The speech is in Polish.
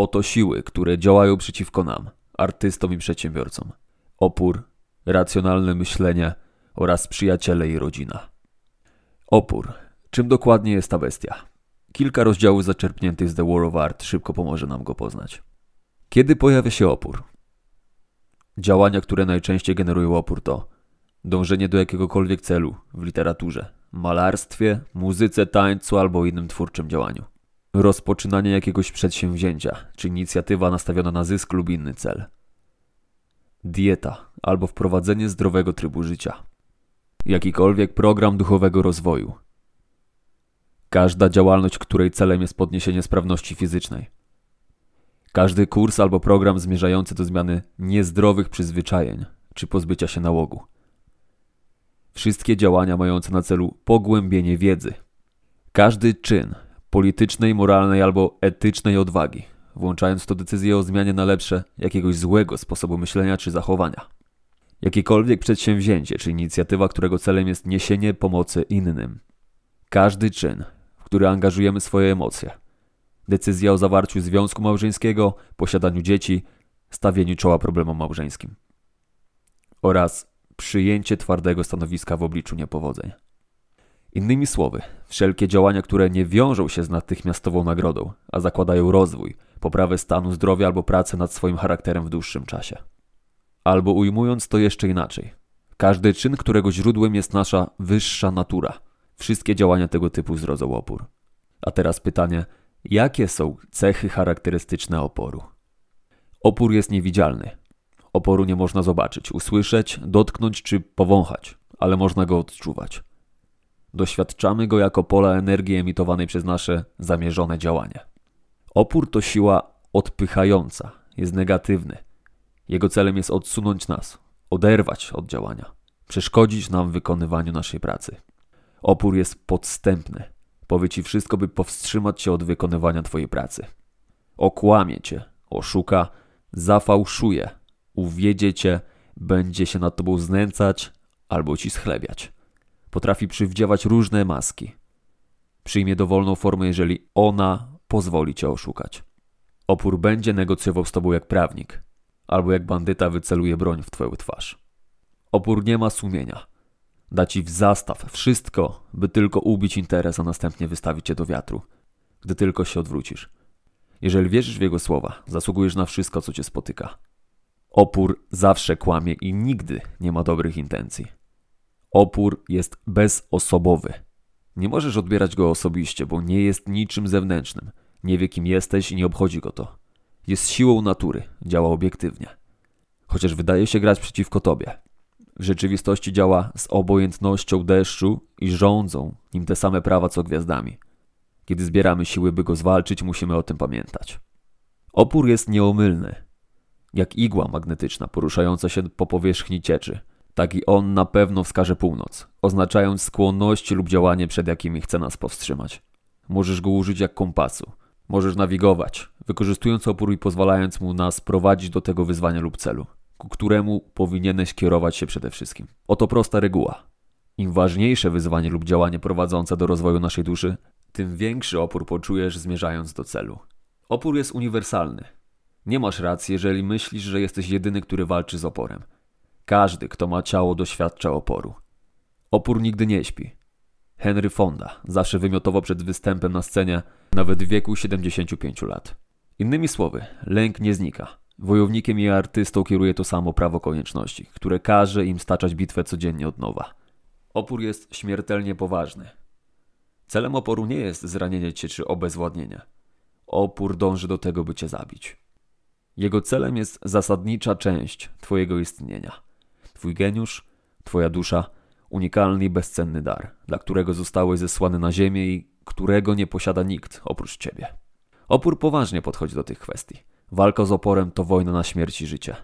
Oto siły, które działają przeciwko nam, artystom i przedsiębiorcom. Opór, racjonalne myślenie oraz przyjaciele i rodzina. Opór. Czym dokładnie jest ta bestia? Kilka rozdziałów zaczerpniętych z The War of Art szybko pomoże nam go poznać. Kiedy pojawia się opór? Działania, które najczęściej generują opór to dążenie do jakiegokolwiek celu w literaturze, malarstwie, muzyce, tańcu albo innym twórczym działaniu. Rozpoczynanie jakiegoś przedsięwzięcia, czy inicjatywa nastawiona na zysk lub inny cel. Dieta albo wprowadzenie zdrowego trybu życia. Jakikolwiek program duchowego rozwoju. Każda działalność, której celem jest podniesienie sprawności fizycznej. Każdy kurs albo program zmierzający do zmiany niezdrowych przyzwyczajeń czy pozbycia się nałogu. Wszystkie działania mające na celu pogłębienie wiedzy. Każdy czyn politycznej, moralnej albo etycznej odwagi, włączając to decyzję o zmianie na lepsze jakiegoś złego sposobu myślenia czy zachowania. Jakiekolwiek przedsięwzięcie czy inicjatywa, którego celem jest niesienie pomocy innym. Każdy czyn, w który angażujemy swoje emocje. Decyzja o zawarciu związku małżeńskiego, posiadaniu dzieci, stawieniu czoła problemom małżeńskim. Oraz przyjęcie twardego stanowiska w obliczu niepowodzeń. Innymi słowy, wszelkie działania, które nie wiążą się z natychmiastową nagrodą, a zakładają rozwój, poprawę stanu zdrowia albo pracę nad swoim charakterem w dłuższym czasie. Albo ujmując to jeszcze inaczej, każdy czyn, którego źródłem jest nasza wyższa natura, wszystkie działania tego typu zrodzą opór. A teraz pytanie, jakie są cechy charakterystyczne oporu? Opór jest niewidzialny. Oporu nie można zobaczyć, usłyszeć, dotknąć czy powąchać, ale można go odczuwać. Doświadczamy go jako pola energii emitowanej przez nasze zamierzone działanie. Opór to siła odpychająca, jest negatywny. Jego celem jest odsunąć nas, oderwać od działania, przeszkodzić nam w wykonywaniu naszej pracy. Opór jest podstępny. Powie ci wszystko, by powstrzymać cię od wykonywania twojej pracy. Okłamie cię, oszuka, zafałszuje, uwiedzie cię, będzie się nad tobą znęcać albo ci schlebiać. Potrafi przywdziewać różne maski. Przyjmie dowolną formę, jeżeli ona pozwoli cię oszukać. Opór będzie negocjował z tobą jak prawnik, albo jak bandyta wyceluje broń w twoją twarz. Opór nie ma sumienia. Da ci w zastaw wszystko, by tylko ubić interes, a następnie wystawić cię do wiatru, gdy tylko się odwrócisz. Jeżeli wierzysz w jego słowa, zasługujesz na wszystko, co cię spotyka. Opór zawsze kłamie i nigdy nie ma dobrych intencji. Opór jest bezosobowy. Nie możesz odbierać go osobiście, bo nie jest niczym zewnętrznym. Nie wie, kim jesteś i nie obchodzi go to. Jest siłą natury, działa obiektywnie. Chociaż wydaje się grać przeciwko tobie. W rzeczywistości działa z obojętnością deszczu i rządzą nim te same prawa co gwiazdami. Kiedy zbieramy siły, by go zwalczyć, musimy o tym pamiętać. Opór jest nieomylny, jak igła magnetyczna poruszająca się po powierzchni cieczy. Tak i on na pewno wskaże północ, oznaczając skłonności lub działanie, przed jakimi chce nas powstrzymać. Możesz go użyć jak kompasu. Możesz nawigować, wykorzystując opór i pozwalając mu nas prowadzić do tego wyzwania lub celu, ku któremu powinieneś kierować się przede wszystkim. Oto prosta reguła. Im ważniejsze wyzwanie lub działanie prowadzące do rozwoju naszej duszy, tym większy opór poczujesz zmierzając do celu. Opór jest uniwersalny. Nie masz racji, jeżeli myślisz, że jesteś jedyny, który walczy z oporem. Każdy, kto ma ciało, doświadcza oporu. Opór nigdy nie śpi. Henry Fonda zawsze wymiotował przed występem na scenie, nawet w wieku 75 lat. Innymi słowy, lęk nie znika. Wojownikiem i artystą kieruje to samo prawo konieczności, które każe im staczać bitwę codziennie od nowa. Opór jest śmiertelnie poważny. Celem oporu nie jest zranienie cię czy obezwładnienie. Opór dąży do tego, by cię zabić. Jego celem jest zasadnicza część Twojego istnienia. Twój geniusz, Twoja dusza, unikalny i bezcenny dar, dla którego zostałeś zesłany na ziemię i którego nie posiada nikt oprócz Ciebie. Opór poważnie podchodzi do tych kwestii. Walka z oporem to wojna na śmierć i życie.